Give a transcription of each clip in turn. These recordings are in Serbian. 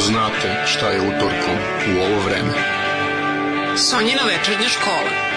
znate šta je utorkom u ovo vreme. Sonjina večernja škola.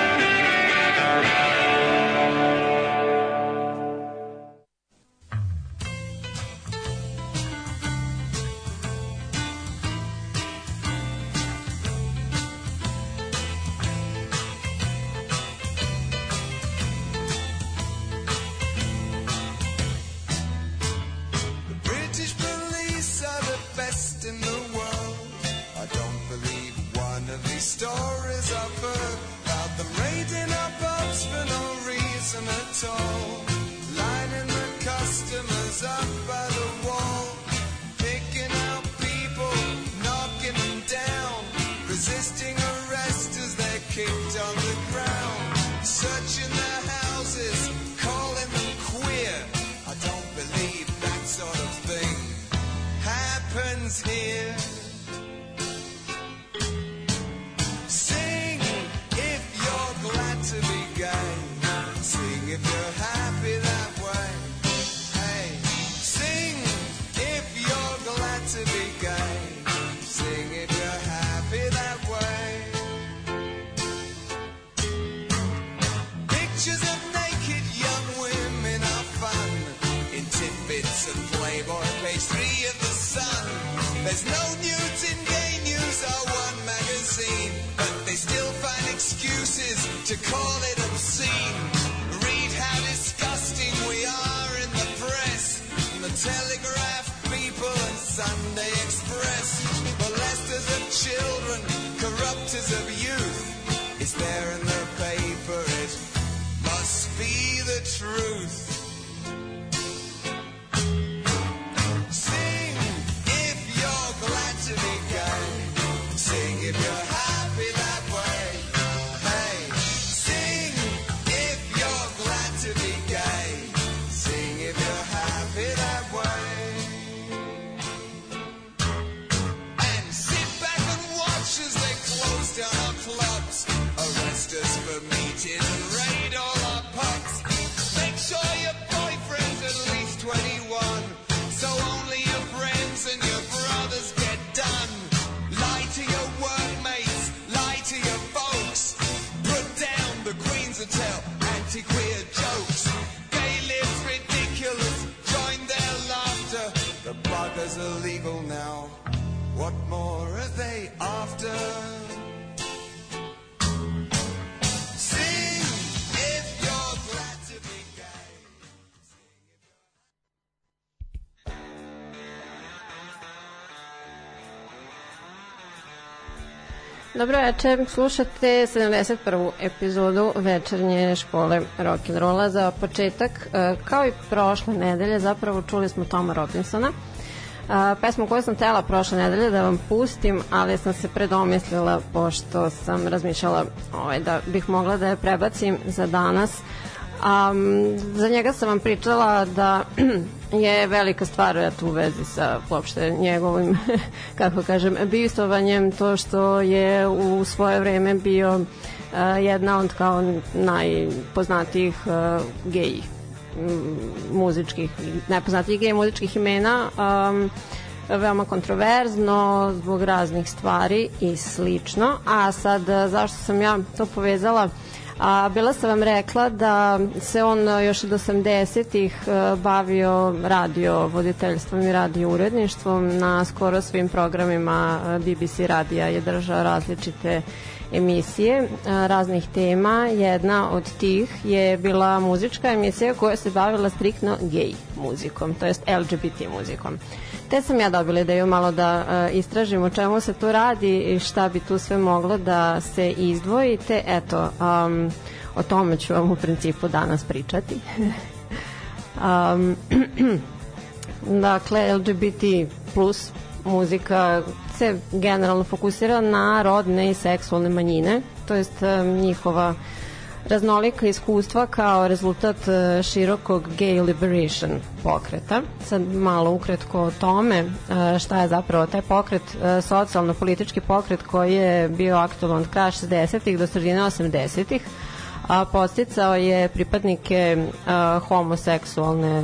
Dobro večer, slušate 71. epizodu večernje škole rock'n'rolla za početak. E, kao i prošle nedelje, zapravo čuli smo Toma Robinsona. E, pesmu koju sam tela prošle nedelje da vam pustim, ali sam se predomislila pošto sam razmišljala ovaj, da bih mogla da je prebacim za danas. Um, za njega sam vam pričala da je velika stvar eto, u vezi sa uopšte njegovim, kako kažem, bistovanjem, to što je u svoje vreme bio uh, jedna od kao najpoznatijih uh, gej muzičkih, najpoznatijih gej muzičkih imena, um, veoma kontroverzno zbog raznih stvari i slično. A sad, zašto sam ja to povezala A bila sam vam rekla da se on još od 80-ih e, bavio radio voditeljstvom i radio uredništvom na skoro svim programima BBC radija je držao različite emisije raznih tema. Jedna od tih je bila muzička emisija koja se bavila striktno gej muzikom, to jest LGBT muzikom. Te sam ja dobila ideju malo da istražim o čemu se tu radi i šta bi tu sve moglo da se izdvoji, te eto, um, o tome ću vam u principu danas pričati. um, dakle, LGBT plus muzika se generalno fokusira na rodne i seksualne manjine, to jest um, njihova raznolika iskustva kao rezultat e, širokog gay liberation pokreta. Sad malo ukratko o tome e, šta je zapravo taj pokret, e, socijalno-politički pokret koji je bio aktualan od kraja 60-ih do sredine 80-ih, a posticao je pripadnike homoseksualne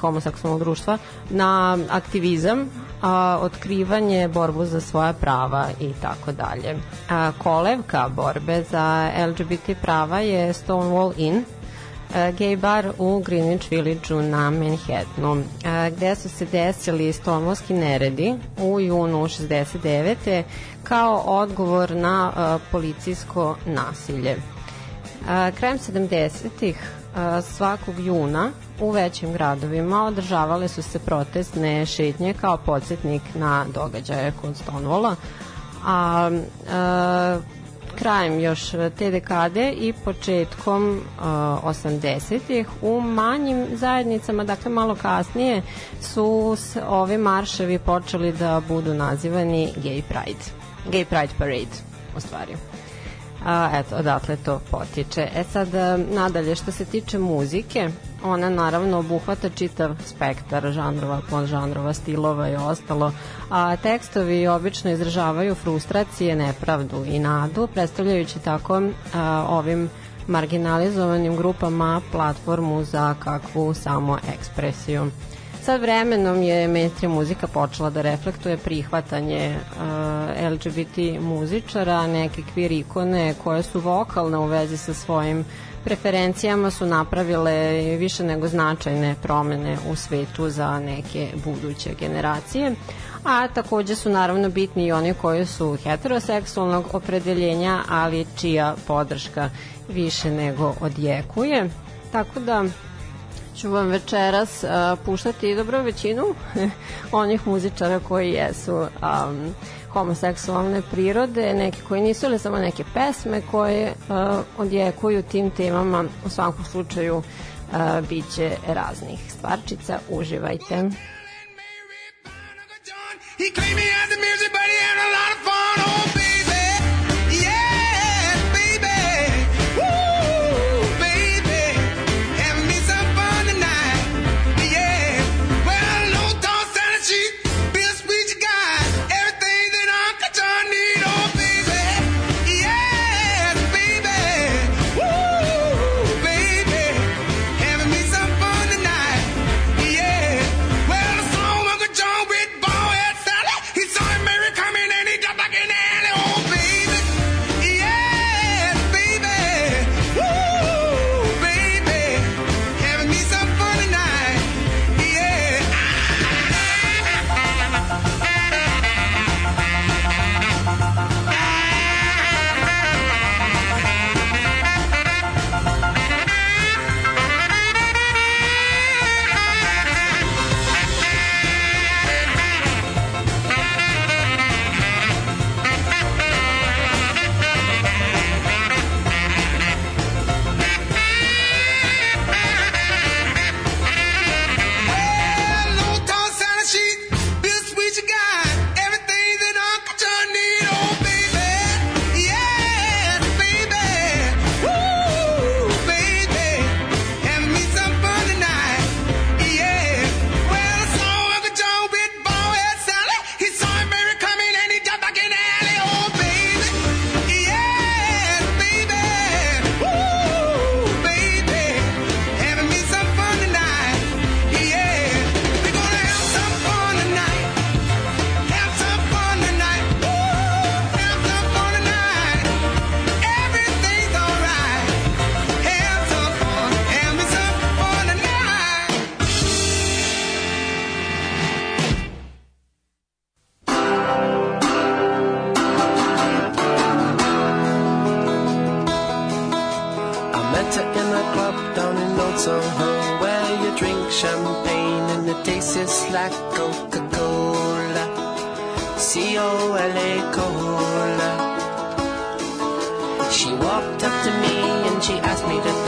homoseksualnog društva na aktivizam, a, otkrivanje, borbu za svoja prava i tako dalje. Kolevka borbe za LGBT prava je Stonewall Inn, gay bar u Greenwich Village-u na Manhattanu, gde su se desili stonvolski neredi u junu 69. kao odgovor na policijsko nasilje. Krajem 70-ih svakog juna u većim gradovima održavale su se protestne šetnje kao podsjetnik na događaje kod Stonewalla, a, a krajem još te dekade i početkom uh, 80-ih u manjim zajednicama, dakle malo kasnije, su ovi marševi počeli da budu nazivani Gay Pride. Gay Pride Parade, u stvari. A, eto, odatle to potiče. E sad, nadalje, što se tiče muzike, ona naravno obuhvata čitav spektar žanrova, podžanrova, stilova i ostalo, a tekstovi obično izražavaju frustracije, nepravdu i nadu, predstavljajući tako a, ovim marginalizovanim grupama platformu za kakvu samo ekspresiju. Sad vremenom je mainstream muzika počela da reflektuje prihvatanje uh, LGBT muzičara, neke queer ikone koje su vokalne u vezi sa svojim preferencijama su napravile više nego značajne promene u svetu za neke buduće generacije a takođe su naravno bitni i oni koji su heteroseksualnog opredeljenja, ali čija podrška više nego odjekuje. Tako da ću vam večeras uh, puštati dobro većinu onih muzičara koji jesu um, homoseksualne prirode, neki koji nisu ili samo neke pesme koje uh, odjekuju tim temama, u svakom slučaju uh, bit će raznih stvarčica, uživajte. He claimed me as the music, but he had a lot of fun. Oh, C-O-L-A, Cola. She walked up to me and she asked me to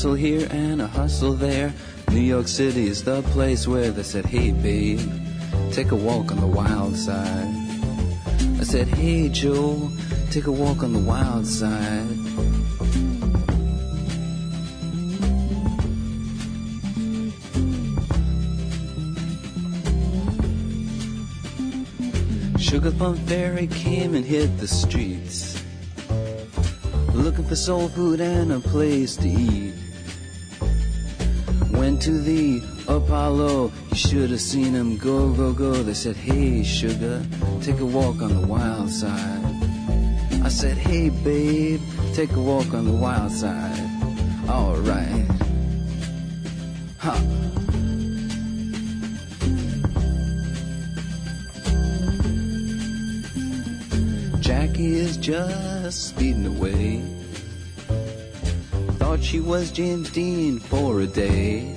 hustle here and a hustle there. New York City is the place where they said, Hey, babe, take a walk on the wild side. I said, Hey, Joe, take a walk on the wild side. Sugar Plum Fairy came and hit the streets, looking for soul food and a place to eat. To the Apollo, you should have seen him go, go, go. They said, Hey, sugar, take a walk on the wild side. I said, Hey, babe, take a walk on the wild side. Alright. Ha. Jackie is just speeding away. Thought she was James Dean for a day.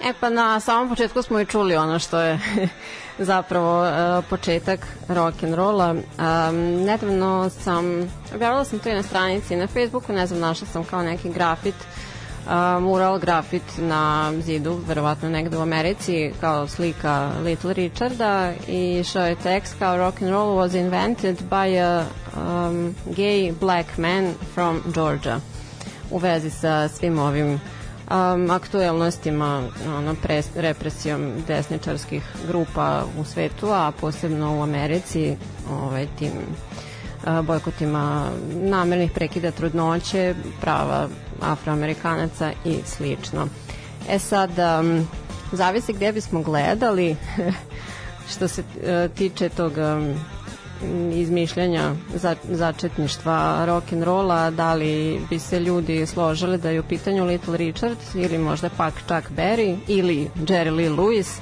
E pa na samom početku smo i čuli ono što je zapravo uh, početak rock and rolla. Um, nedavno sam, objavila sam to i na stranici na Facebooku, ne znam, našla sam kao neki grafit, uh, mural grafit na zidu, verovatno negde u Americi, kao slika Little Richarda i što je tekst kao rock and roll was invented by a um, gay black man from Georgia u vezi sa svim ovim um, aktuelnostima ono, pres, represijom desničarskih grupa u svetu, a posebno u Americi ovaj, tim uh, bojkotima namernih prekida trudnoće, prava afroamerikanaca i slično. E sad, um, zavisi gde bismo gledali što se uh, tiče tog um, izmišljanja za, začetništva rock and rolla, da li bi se ljudi složili da je u pitanju Little Richard ili možda pak Chuck Berry ili Jerry Lee Lewis,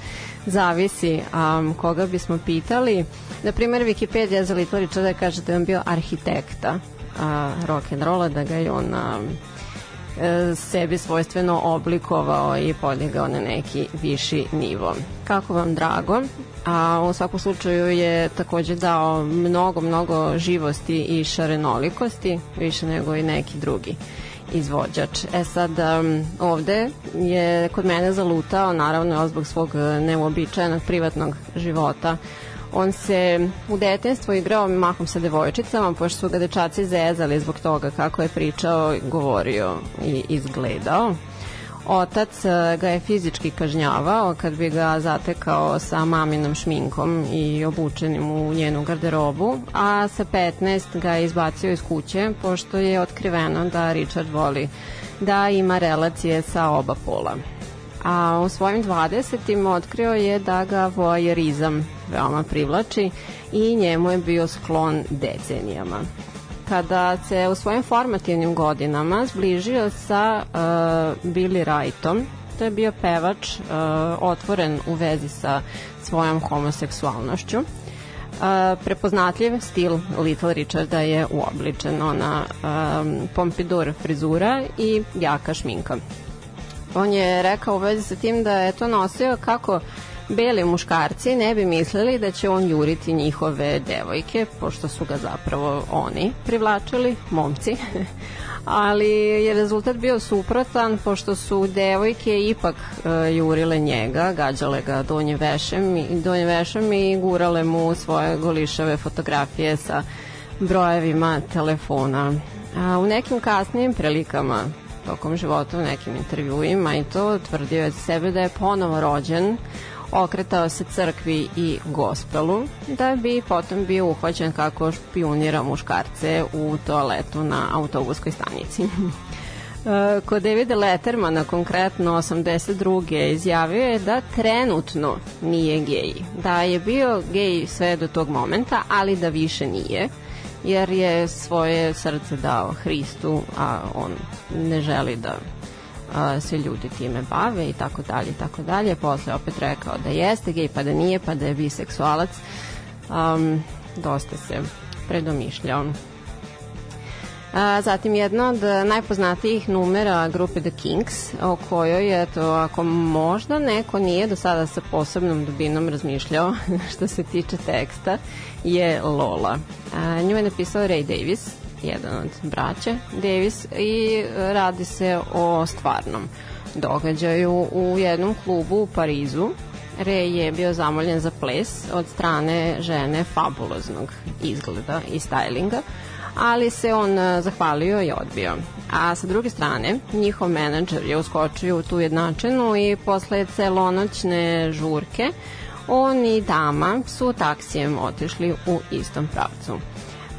zavisi um, koga bismo pitali. Na primjer, Wikipedia za Little Richarda kaže da je on bio arhitekta uh, rock and rolla, da ga je on um, sebi svojstveno oblikovao i podigao na neki viši nivo. Kako vam drago? A u svakom slučaju je takođe dao mnogo, mnogo živosti i šarenolikosti, više nego i neki drugi izvođač. E sad, um, ovde je kod mene zalutao, naravno, zbog svog neuobičajenog privatnog života, On se u detenstvu igrao mahom sa devojčicama, pošto su ga dečaci zezali zbog toga kako je pričao, govorio i izgledao. Otac e, ga je fizički kažnjavao kad bi ga zatekao sa maminom šminkom i obučenim u njenu garderobu, a sa 15 ga je izbacio iz kuće pošto je otkriveno da Richard voli da ima relacije sa oba pola a u svojim 20. otkrio je da ga vojerizam veoma privlači i njemu je bio sklon decenijama. Kada se u svojim formativnim godinama zbližio sa uh, Billy Wrightom, to je bio pevač uh, otvoren u vezi sa svojom homoseksualnošću. Uh, prepoznatljiv stil Little Richarda je uobličen ona um, pompidur frizura i jaka šminka on je rekao u vezi sa tim da je to nosio kako beli muškarci ne bi mislili da će on juriti njihove devojke, pošto su ga zapravo oni privlačili, momci. ali je rezultat bio suprotan pošto su devojke ipak uh, jurile njega, gađale ga donje vešem, donje vešem i gurale mu svoje golišave fotografije sa brojevima telefona. A, u nekim kasnijim prilikama tokom života u nekim intervjuima i to tvrdio je sebe da je ponovo rođen okretao se crkvi i gospelu, da bi potom bio uhvaćen kako špionira muškarce u toaletu na autobuskoj stanici. Kod Davida Lettermana konkretno 82. izjavio je da trenutno nije gej, da je bio gej sve do tog momenta, ali da više nije jer je svoje srce dao Hristu, a on ne želi da a, se ljudi time bave i tako dalje i tako dalje. Posle opet rekao da jeste gej, pa da nije, pa da je biseksualac. Um, dosta se predomišljao. A, zatim jedna od najpoznatijih numera grupe The Kings, o kojoj je to, ako možda neko nije do sada sa posebnom dubinom razmišljao što se tiče teksta, je Lola. A, nju je napisao Ray Davis, jedan od braća Davis i radi se o stvarnom događaju u jednom klubu u Parizu. Ray je bio zamoljen za ples od strane žene fabuloznog izgleda i stylinga, ali se on e, zahvalio i odbio. A sa druge strane, njihov menadžer je uskočio u tu jednačenu i posle celonoćne žurke on i dama su taksijem otišli u istom pravcu.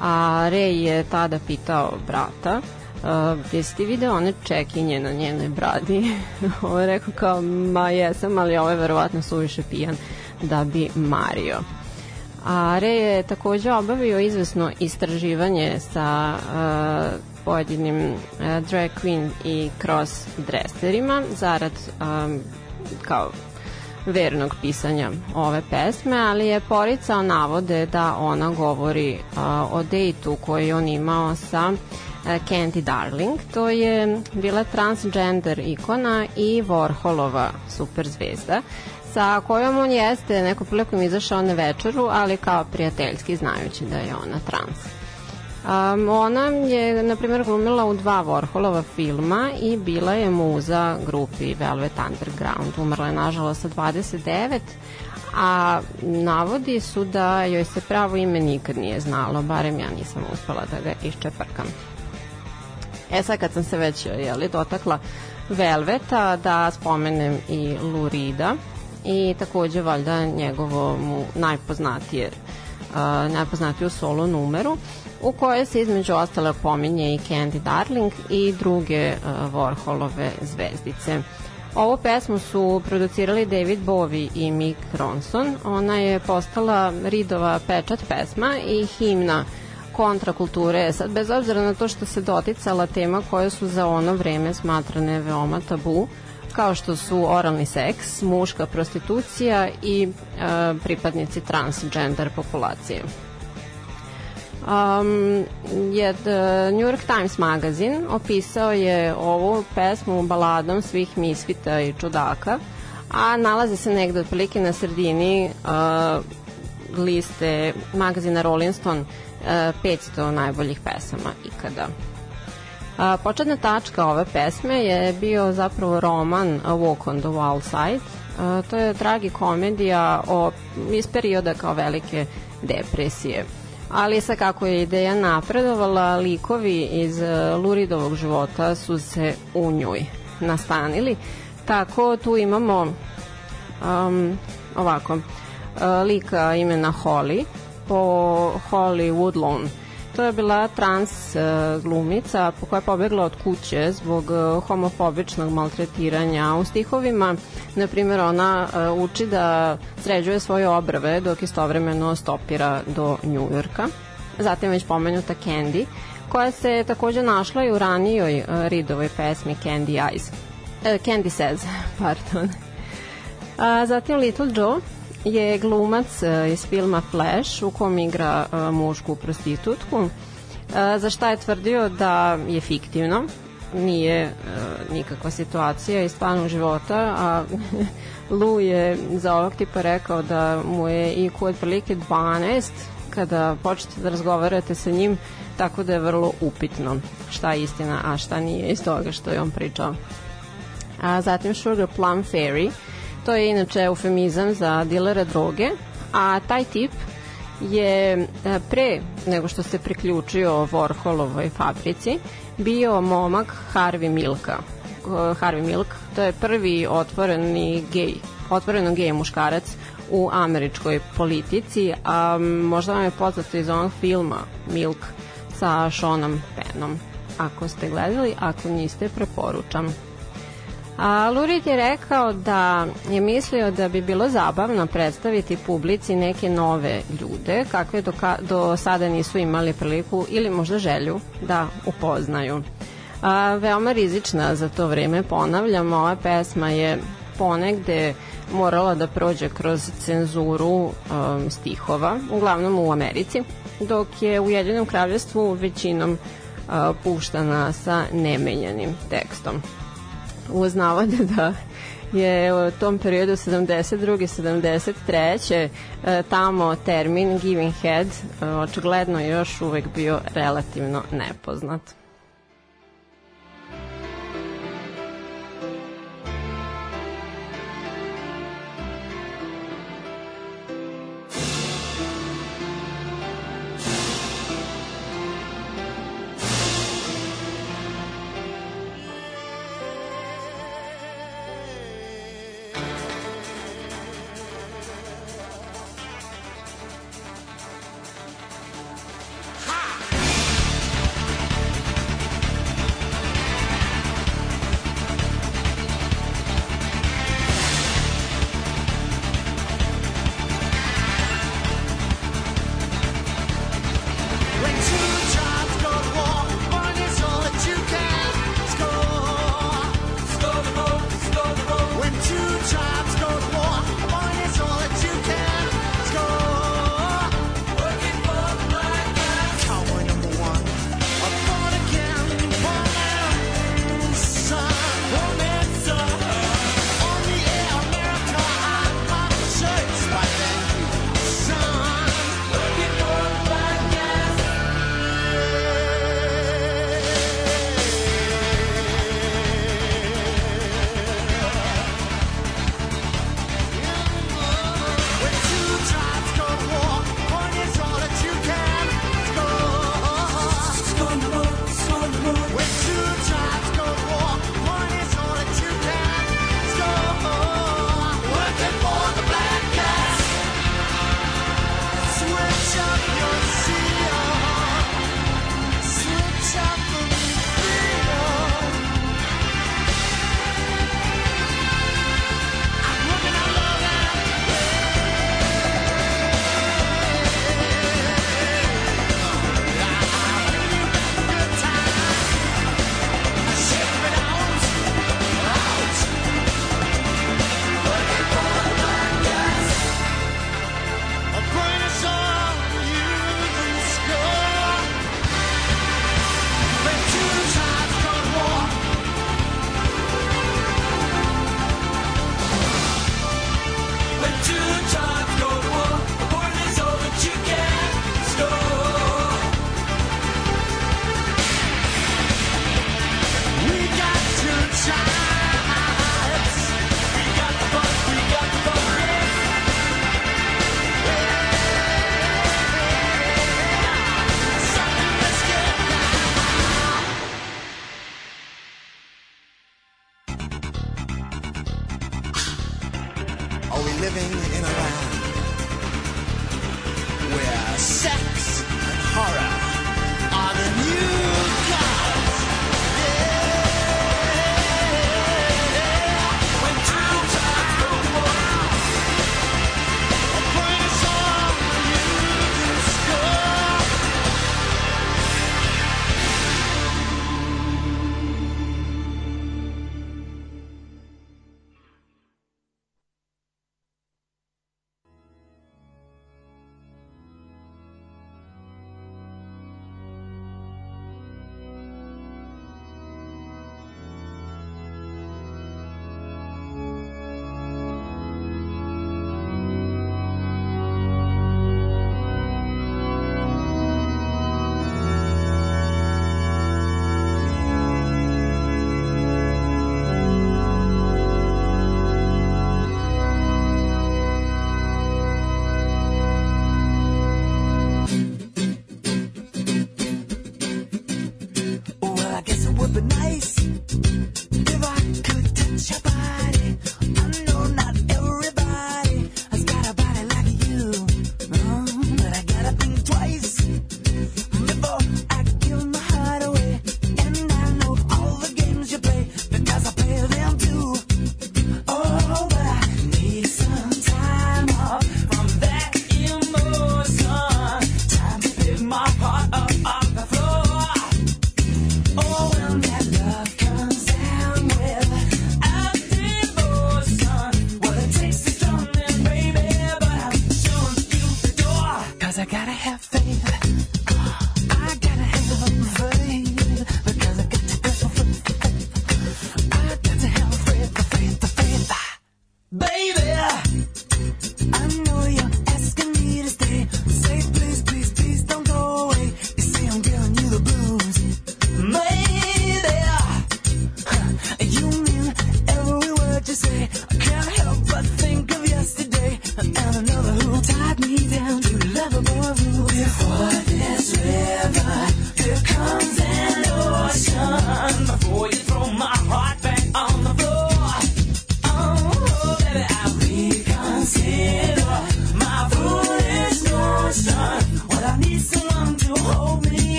A Ray je tada pitao brata uh, jesi ti video one čekinje na njenoj bradi? Ovo je rekao kao, ma jesam, ali ovo je verovatno suviše pijan da bi mario. A Re je takođe obavio izvesno istraživanje sa uh, pojedinim uh, drag queen i cross dresserima zarad um, kao vernog pisanja ove pesme, ali je poricao navode da ona govori uh, o dejtu koji on imao sa uh, Candy Darling. To je bila transgender ikona i Warholova superzvezda sa kojom on jeste neko prilikom izašao na večeru, ali kao prijateljski znajući da je ona trans. Um, ona je, na primjer, glumila u dva Warholova filma i bila je muza grupi Velvet Underground. Umrla je, nažalost, sa 29, a navodi su da joj se pravo ime nikad nije znalo, barem ja nisam uspela da ga iščeprkam. E sad kad sam se već jeli, dotakla Velveta, da spomenem i Lurida, i takođe valjda njegovo mu najpoznatije uh, najpoznatiju solo numeru u kojoj se između ostale pominje i Candy Darling i druge uh, Warholove zvezdice. Ovu pesmu su producirali David Bowie i Mick Ronson. Ona je postala Ridova pečat pesma i himna kontrakulture. Sad, bez obzira na to što se doticala tema koje su za ono vreme smatrane veoma tabu, kao što su oralni seks, muška prostitucija i e, pripadnici transgender populacije. Um, jed, uh, New York Times magazin opisao je ovu pesmu baladom svih misfita i čudaka, a nalazi se negde otprilike na sredini uh, liste magazina Rolling Stone uh, 500 najboljih pesama ikada. A, početna tačka ove pesme je bio zapravo roman Walk on the Wild Side. A, to je tragi komedija o, iz perioda kao velike depresije ali sa kako je ideja napredovala, likovi iz e, Luridovog života su se u njoj nastanili. Tako tu imamo um, ovako, e, lika imena Holly po Holly Woodlawn. To je bila trans uh, glumica koja je pobegla od kuće zbog uh, homofobičnog maltretiranja. U stihovima, na primjer, ona uh, uči da sređuje svoje obrve dok istovremeno stopira do Njujorka. Zatim već pomenuta Candy, koja se takođe našla i u ranijoj Ridovoj pesmi Candy Eyes. Candy Says, pardon. A, zatim Little Joe, je glumac e, iz filma Flash u kom igra e, mušku prostitutku e, za šta je tvrdio da je fiktivno nije nikakva situacija iz stvarnog života a Lu je za ovog tipa rekao da mu je IQ otprilike 12 kada počnete da razgovarate sa njim tako da je vrlo upitno šta je istina, a šta nije iz toga što je on pričao. A zatim Sugar Plum Fairy To je inače eufemizam za dilera droge, a taj tip je e, pre nego što se priključio Warholovoj fabrici bio momak Harvey Milka. E, Harvey Milk, to je prvi otvoreni gej, otvoreno gej muškarac u američkoj politici, a možda vam je poznato iz onog filma Milk sa Seanom Pennom. Ako ste gledali, ako niste, preporučam. A Lurid je rekao da je mislio da bi bilo zabavno predstaviti publici neke nove ljude kakve do, do sada nisu imali priliku ili možda želju da upoznaju. A, veoma rizična za to vreme, ponavljam, ova pesma je ponegde morala da prođe kroz cenzuru um, stihova, uglavnom u Americi, dok je u Jedinom kraljevstvu većinom uh, puštana sa nemenjenim tekstom uz navode da je u tom periodu 72. 73. E, tamo termin giving head e, očigledno još uvek bio relativno nepoznat.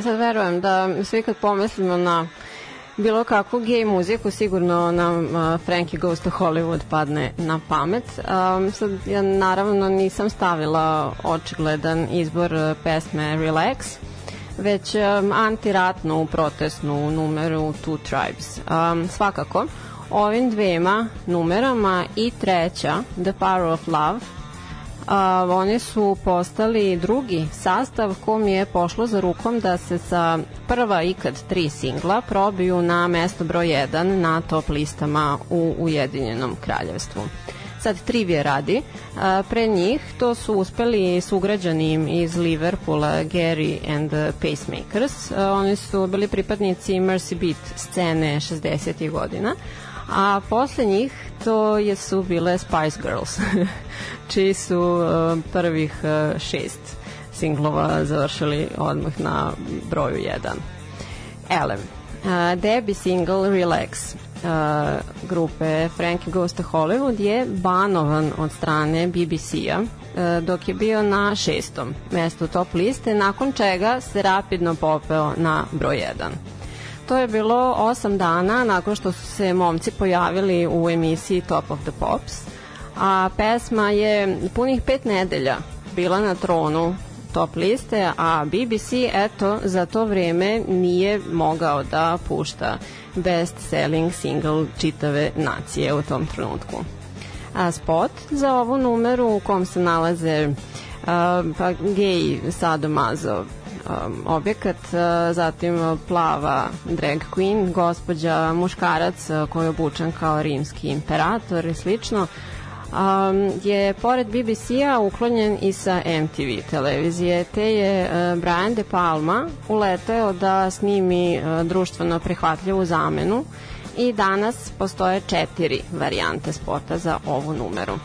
Ja sad verujem da svi kad pomislimo na bilo kakvu gej muziku, sigurno nam uh, Frankie Goes to Hollywood padne na pamet. Um, sad, ja naravno nisam stavila očigledan izbor uh, pesme Relax, već um, antiratnu protestnu numeru Two Tribes. Um, svakako, ovim dvema numerama i treća, The Power of Love, a, oni su postali drugi sastav kom je pošlo za rukom da se sa prva ikad tri singla probiju na mesto broj 1 na top listama u Ujedinjenom kraljevstvu. Sad trivije radi, pre njih to su uspeli sugrađani iz Liverpoola Gary and the Pacemakers, oni su bili pripadnici Mercy Beat scene 60. godina, a posle njih to je su bile Spice Girls, čiji su uh, prvih uh, šest singlova završili odmah na broju 1. Elem, uh, debi single Relax uh, grupe Frankie Goes to Hollywood je banovan od strane BBC-a uh, dok je bio na šestom mestu top liste, nakon čega se rapidno popeo na broj 1 to je bilo osam dana nakon što su se momci pojavili u emisiji Top of the Pops, a pesma je punih pet nedelja bila na tronu top liste, a BBC eto za to vreme nije mogao da pušta best selling single čitave nacije u tom trenutku. A spot za ovu numeru u kom se nalaze uh, pa gej sadomazo um, objekat, uh, zatim plava drag queen, gospođa muškarac uh, koji je obučen kao rimski imperator i slično, um, je pored BBC-a uklonjen i sa MTV televizije, te je uh, Brian De Palma uleteo da snimi društveno prihvatljivu zamenu i danas postoje četiri varijante spota za ovu numeru.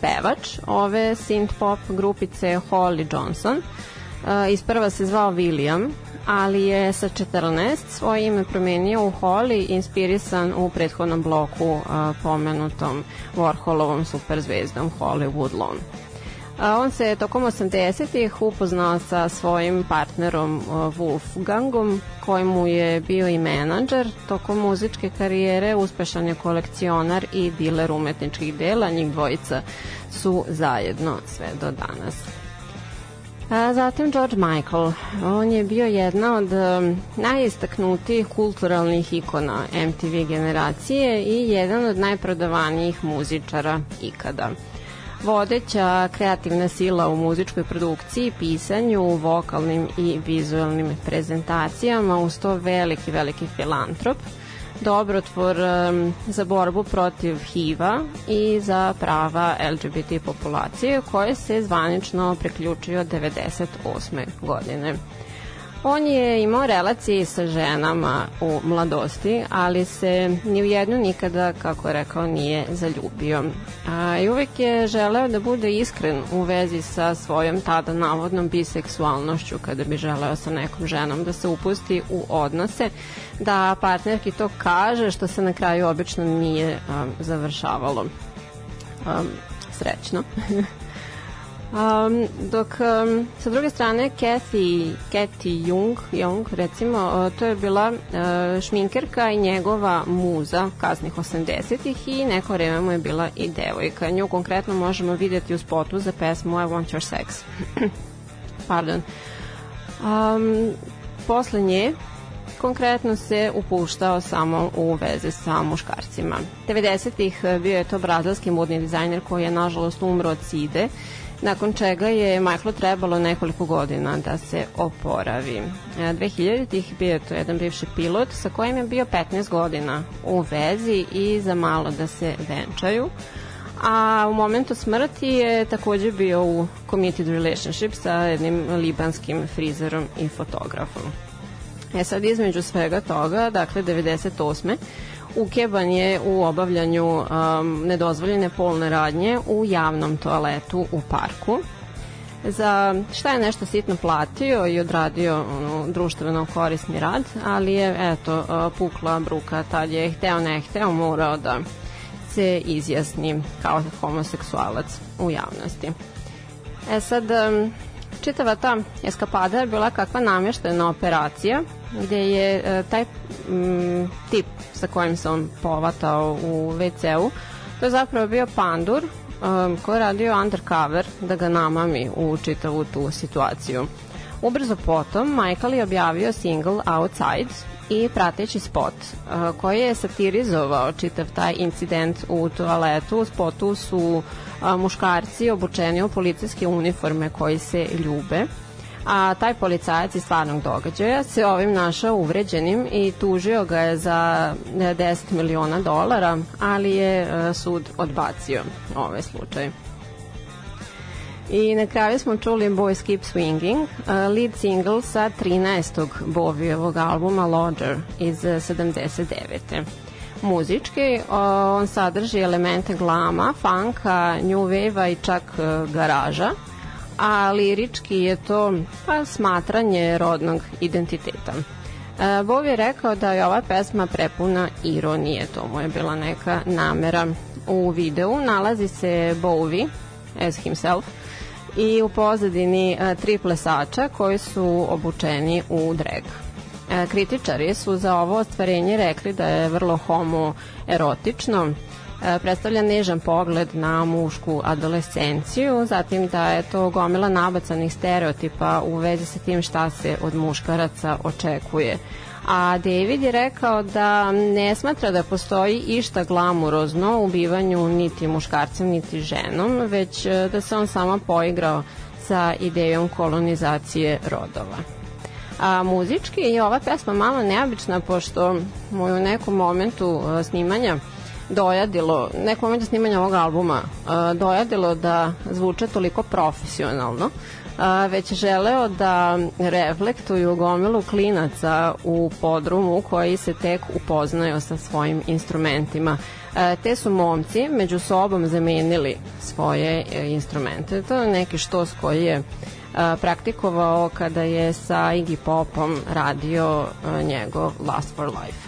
Pevač ove synth pop grupice Holly Johnson Uh, isprva se zvao William, ali je sa 14 svoje ime promenio u Holly, inspirisan u prethodnom bloku pomenutom Warholovom superzvezdom Holly Woodlawn. A on se tokom 80-ih upoznao sa svojim partnerom Wolfgangom, koji mu je bio i menadžer. Tokom muzičke karijere uspešan je kolekcionar i diler umetničkih dela, njih dvojica su zajedno sve do danas. A, zatim George Michael. On je bio jedna od um, najistaknutijih kulturalnih ikona MTV generacije i jedan od najprodavanijih muzičara ikada. Vodeća kreativna sila u muzičkoj produkciji, pisanju, vokalnim i vizualnim prezentacijama, uz to veliki, veliki filantrop. Dobrotvor za borbu protiv HIV-a i za prava LGBT populacije koje se zvanično preključio 98. godine. On je imao relacije sa ženama u mladosti, ali se ni u jednu nikada, kako je rekao, nije zaljubio. A, I uvek je želeo da bude iskren u vezi sa svojom tada navodnom biseksualnošću kada bi želeo sa nekom ženom da se upusti u odnose, da partnerki to kaže, što se na kraju obično nije um, završavalo um, srećno. Um, dok um, sa druge strane Kathy, Kathy Jung, Jung recimo, uh, to je bila uh, šminkerka i njegova muza kasnih 80-ih i neko vreme mu je bila i devojka. Nju konkretno možemo vidjeti u spotu za pesmu I Want Your Sex. Pardon. Um, posle nje konkretno se upuštao samo u veze sa muškarcima. 90-ih bio je to brazilski modni dizajner koji je nažalost umro od side nakon čega je Michaelu trebalo nekoliko godina da se oporavi. 2000-ih bio je to jedan bivši pilot sa kojim je bio 15 godina u vezi i za malo da se venčaju a u momentu smrti je takođe bio u committed relationship sa jednim libanskim frizerom i fotografom. E sad između svega toga, dakle 98 ukeban je u obavljanju um, nedozvoljene polne radnje u javnom toaletu u parku za šta je nešto sitno platio i odradio ono, društveno korisni rad, ali je eto uh, pukla bruka, tad je hteo ne hteo morao da se izjasni kao homoseksualac u javnosti. E sad, um, čitava ta eskapada je bila kakva namještena operacija gde je e, taj m, tip sa kojim se on povatao u WC-u, to je zapravo bio pandur um, koji je radio undercover da ga namami u čitavu tu situaciju. Ubrzo potom Michael je objavio single Outside i prateći spot koji je satirizovao čitav taj incident u toaletu. U spotu su muškarci obučeni u policijske uniforme koji se ljube a taj policajac iz stvarnog događaja se ovim našao uvređenim i tužio ga je za 10 miliona dolara, ali je e, sud odbacio ovaj slučaj. I na kraju smo čuli Boys Keep Swinging, e, lead single sa 13. Bovijevog albuma Lodger iz 79. Muzički on sadrži elemente glama, funka, new wave-a i čak garaža a lirički je to pa, smatranje rodnog identiteta. Bov je rekao da je ova pesma prepuna ironije, to mu je bila neka namera. U videu nalazi se Bowie, as himself, i u pozadini e, tri plesača koji su obučeni u drag. E, kritičari su za ovo ostvarenje rekli da je vrlo homoerotično, E, predstavlja nežan pogled na mušku adolescenciju, zatim da je to gomila nabacanih stereotipa u vezi sa tim šta se od muškaraca očekuje. A David je rekao da ne smatra da postoji išta glamurozno u bivanju niti muškarcem niti ženom, već e, da se on samo poigrao sa idejom kolonizacije rodova. A muzički je ova pesma malo neobična pošto mu u nekom momentu e, snimanja dojadilo, neko moment snimanja ovog albuma, uh, dojadilo da zvuče toliko profesionalno, već želeo da reflektuju gomilu klinaca u podrumu koji se tek upoznaju sa svojim instrumentima. Te su momci među sobom zamenili svoje instrumente. To je neki štos koji je praktikovao kada je sa Iggy Popom radio njegov Last for Life.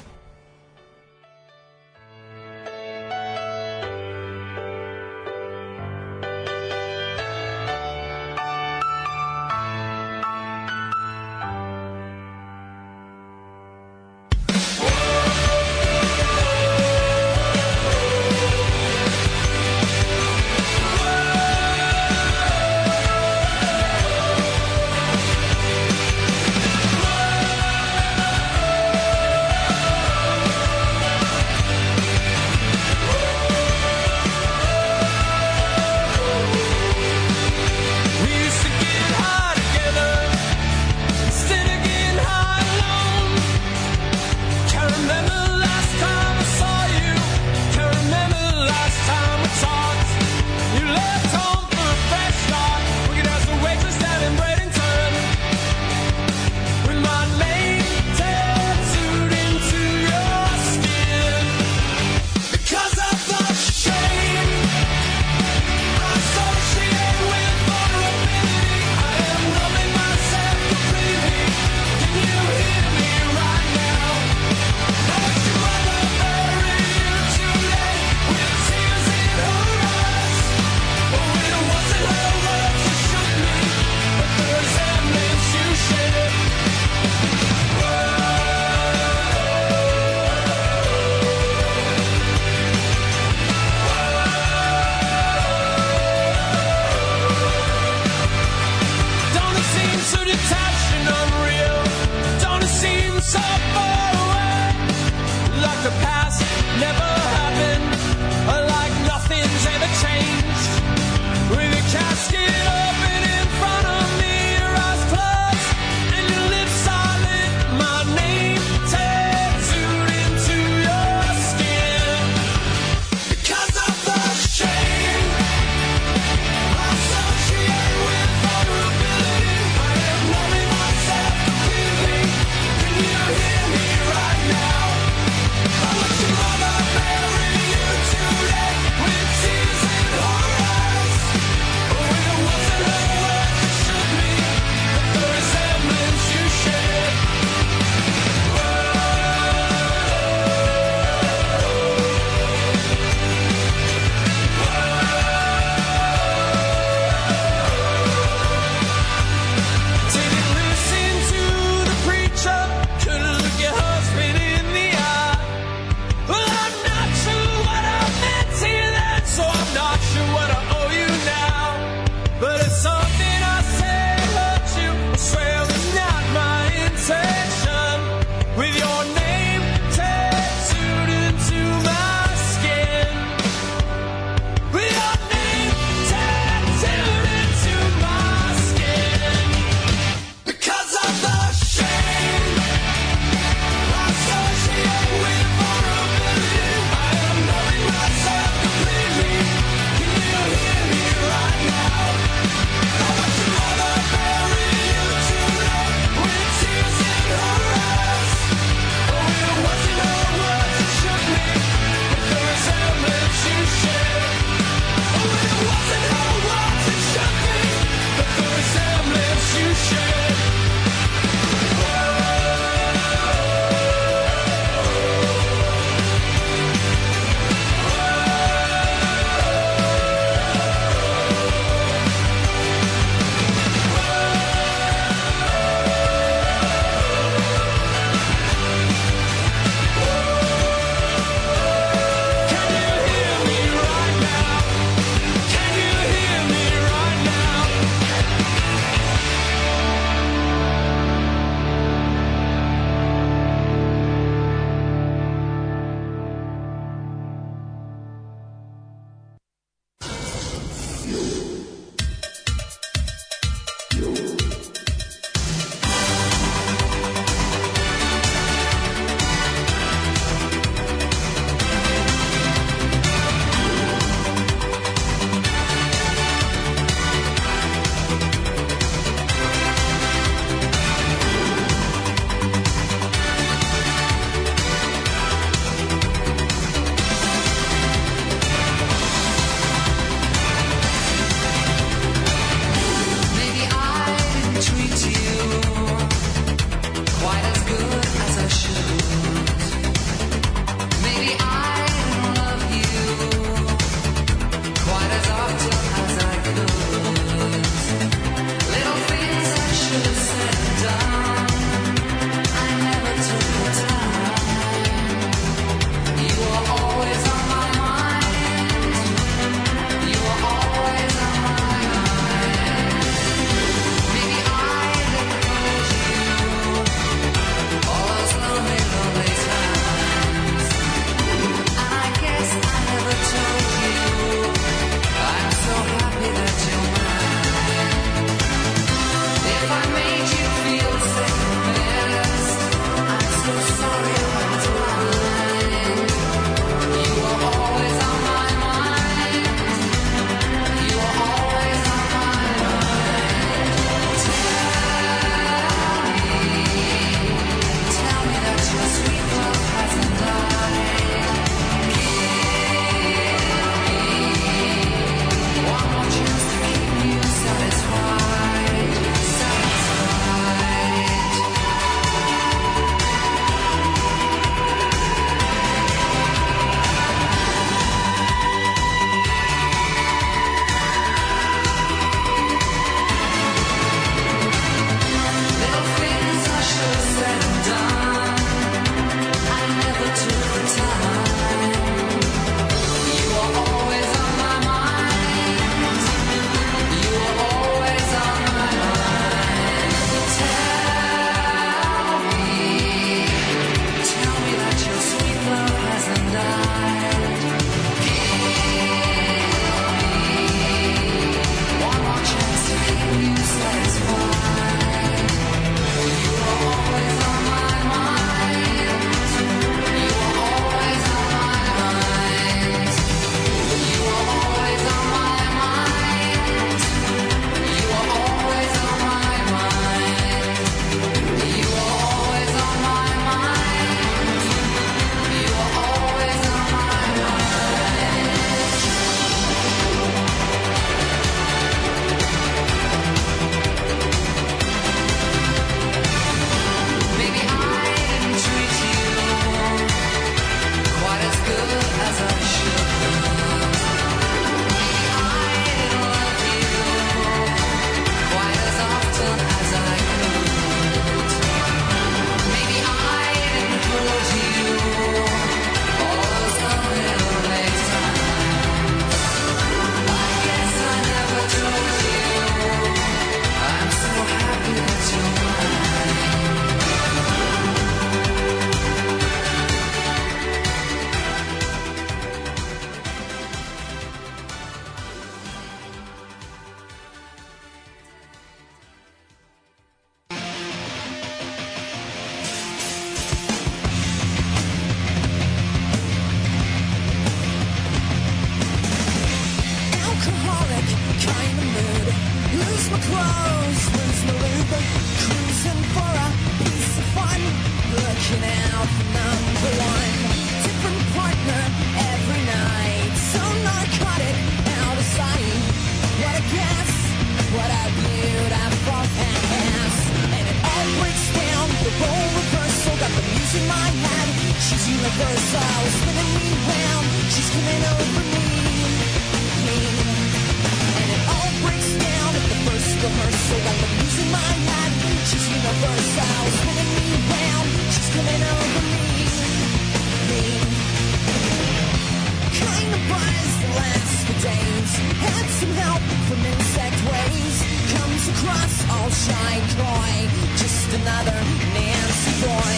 Life's cross, all shy joy. Just another Nancy boy.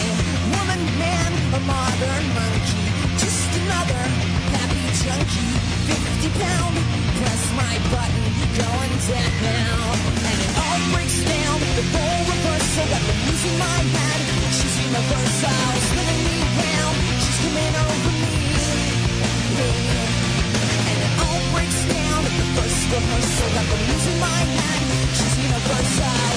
Woman, man, a modern monkey. Just another happy junkie. 50 pound, press my button, going dead now. And it all breaks down, the whole reversal. I've losing my head, She's universal. First rehearsal that the in my hand She's in a first out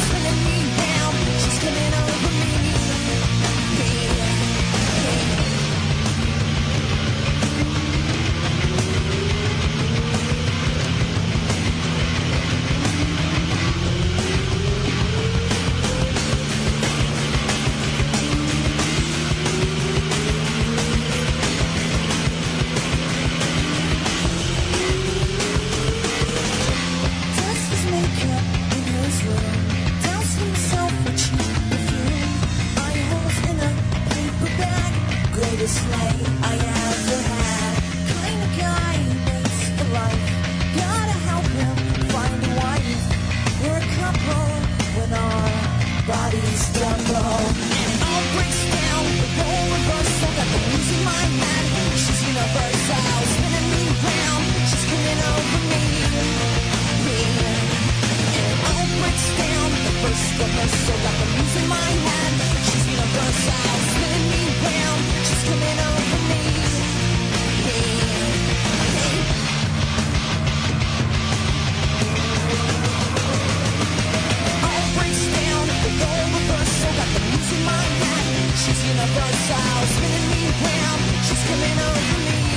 spinning me round. She's coming over me.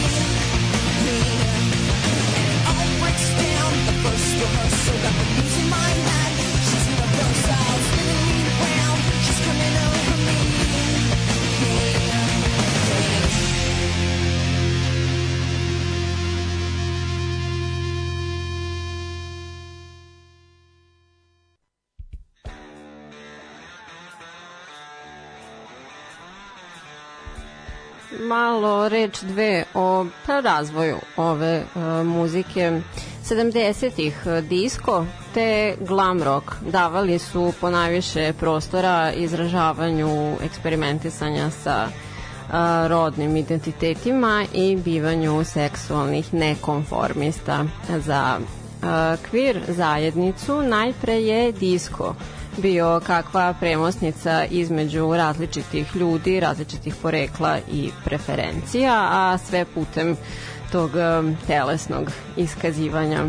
malo reč dve o pa, razvoju ove uh, muzike. 70-ih e, disko te glam rock davali su ponajviše prostora izražavanju eksperimentisanja sa uh, rodnim identitetima i bivanju seksualnih nekonformista za uh, zajednicu najpre je disko bio kakva premosnica između različitih ljudi, različitih porekla i preferencija, a sve putem tog um, telesnog iskazivanja.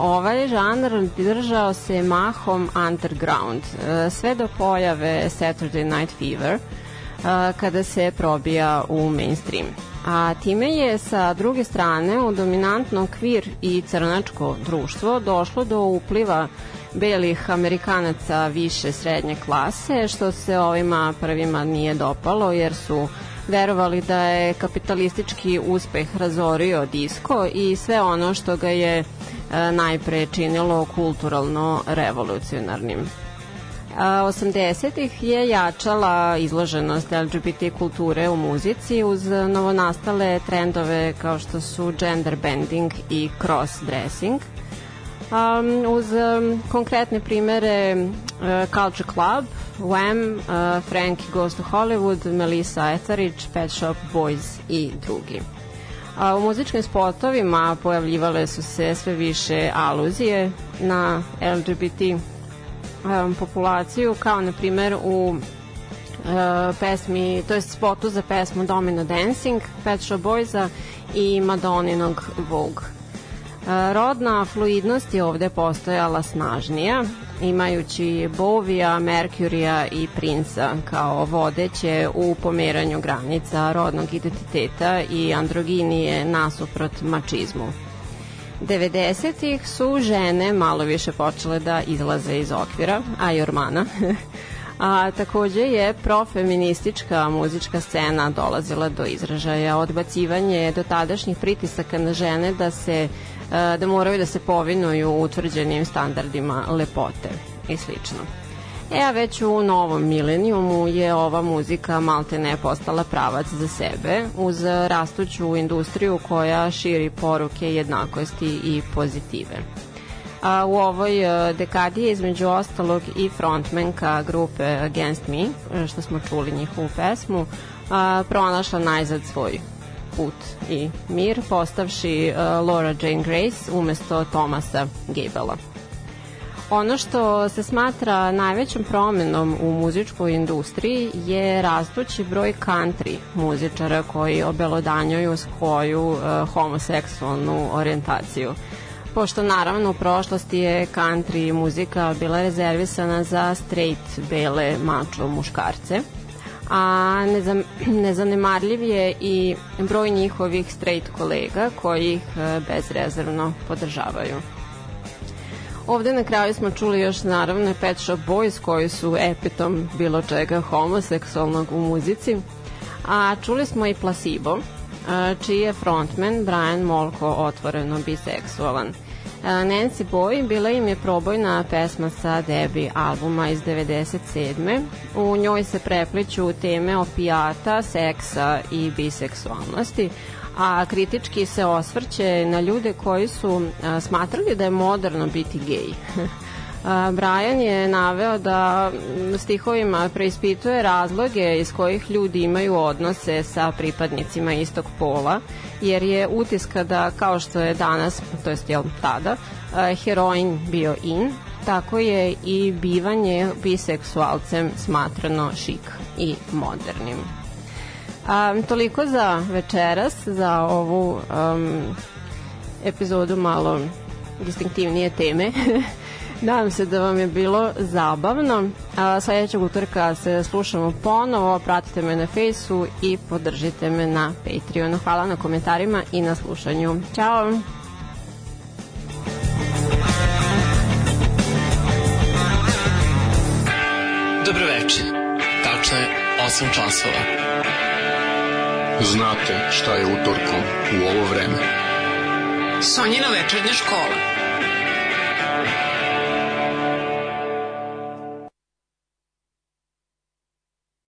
Ovaj žanr držao se mahom underground, uh, sve do pojave Saturday Night Fever, uh, kada se probija u mainstream. A time je sa druge strane u dominantno kvir i crnačko društvo došlo do upliva belih Amerikanaca više srednje klase, što se ovima prvima nije dopalo, jer su verovali da je kapitalistički uspeh razorio disko i sve ono što ga je e, najpre činilo kulturalno revolucionarnim. 80-ih je jačala izloženost LGBT kulture u muzici uz novonastale trendove kao što su gender bending i cross dressing – um, uz um, konkretne primere uh, Culture Club, Wham, uh, Frankie Goes to Hollywood, Melissa Etheridge, Pet Shop Boys i drugi. A u muzičkim spotovima pojavljivale su se sve više aluzije na LGBT um, populaciju, kao na primer u uh, pesmi, to je spotu za pesmu Domino Dancing, Pet Shop Boysa i Madoninog Vogue. Rodna fluidnost je ovde postojala snažnija, imajući Bovija, Merkurija i Princa kao vodeće u pomeranju granica rodnog identiteta i androginije nasuprot mačizmu. 90-ih su žene malo više počele da izlaze iz okvira, a i ormana. a takođe je profeministička muzička scena dolazila do izražaja, odbacivanje do tadašnjih pritisaka na žene da se E, da moraju da se povinuju utvrđenim standardima lepote i slično. E, a već u novom milenijumu je ova muzika malte ne postala pravac za sebe, uz rastuću industriju koja širi poruke jednakosti i pozitive. A u ovoj e, dekadi je između ostalog i frontmenka grupe Against Me, e, što smo čuli njihovu pesmu, a, pronašla najzad svoj put i mir, postavši uh, Laura Jane Grace umesto Tomasa Gabela. Ono što se smatra najvećom promenom u muzičkoj industriji je rastući broj country muzičara koji obelodanjuju svoju uh, homoseksualnu orijentaciju pošto naravno u prošlosti je country muzika bila rezervisana za straight bele mačo muškarce a nezanemarljiv je i broj njihovih straight kolega koji ih e, bezrezervno podržavaju. Ovde na kraju smo čuli još naravno Pet Shop Boys koji su epitom bilo čega homoseksualnog u muzici, a čuli smo i Placebo, e, čiji je frontman Brian Molko otvoreno biseksualan. Nancy Boy bila im je probojna pesma sa debi albuma iz 97. U njoj se prepliću teme opijata, seksa i biseksualnosti, a kritički se osvrće na ljude koji su smatrali da je moderno biti gej. Brian je naveo da stihovima preispituje razloge iz kojih ljudi imaju odnose sa pripadnicima istog pola, jer je utiska da kao što je danas, to jest jel tada, heroin bio in, tako je i bivanje biseksualcem smatrano šik i modernim. A, toliko za večeras, za ovu um, epizodu malo distinktivnije teme. Nadam se da vam je bilo zabavno. A, sledećeg utorka se slušamo ponovo. Pratite me na Fejsu i podržite me na Patreonu. Hvala na komentarima i na slušanju. Ćao! Dobro večer. Tačno je 8 časova. Znate šta je utorkom u ovo vreme. Sonjina večernja škola.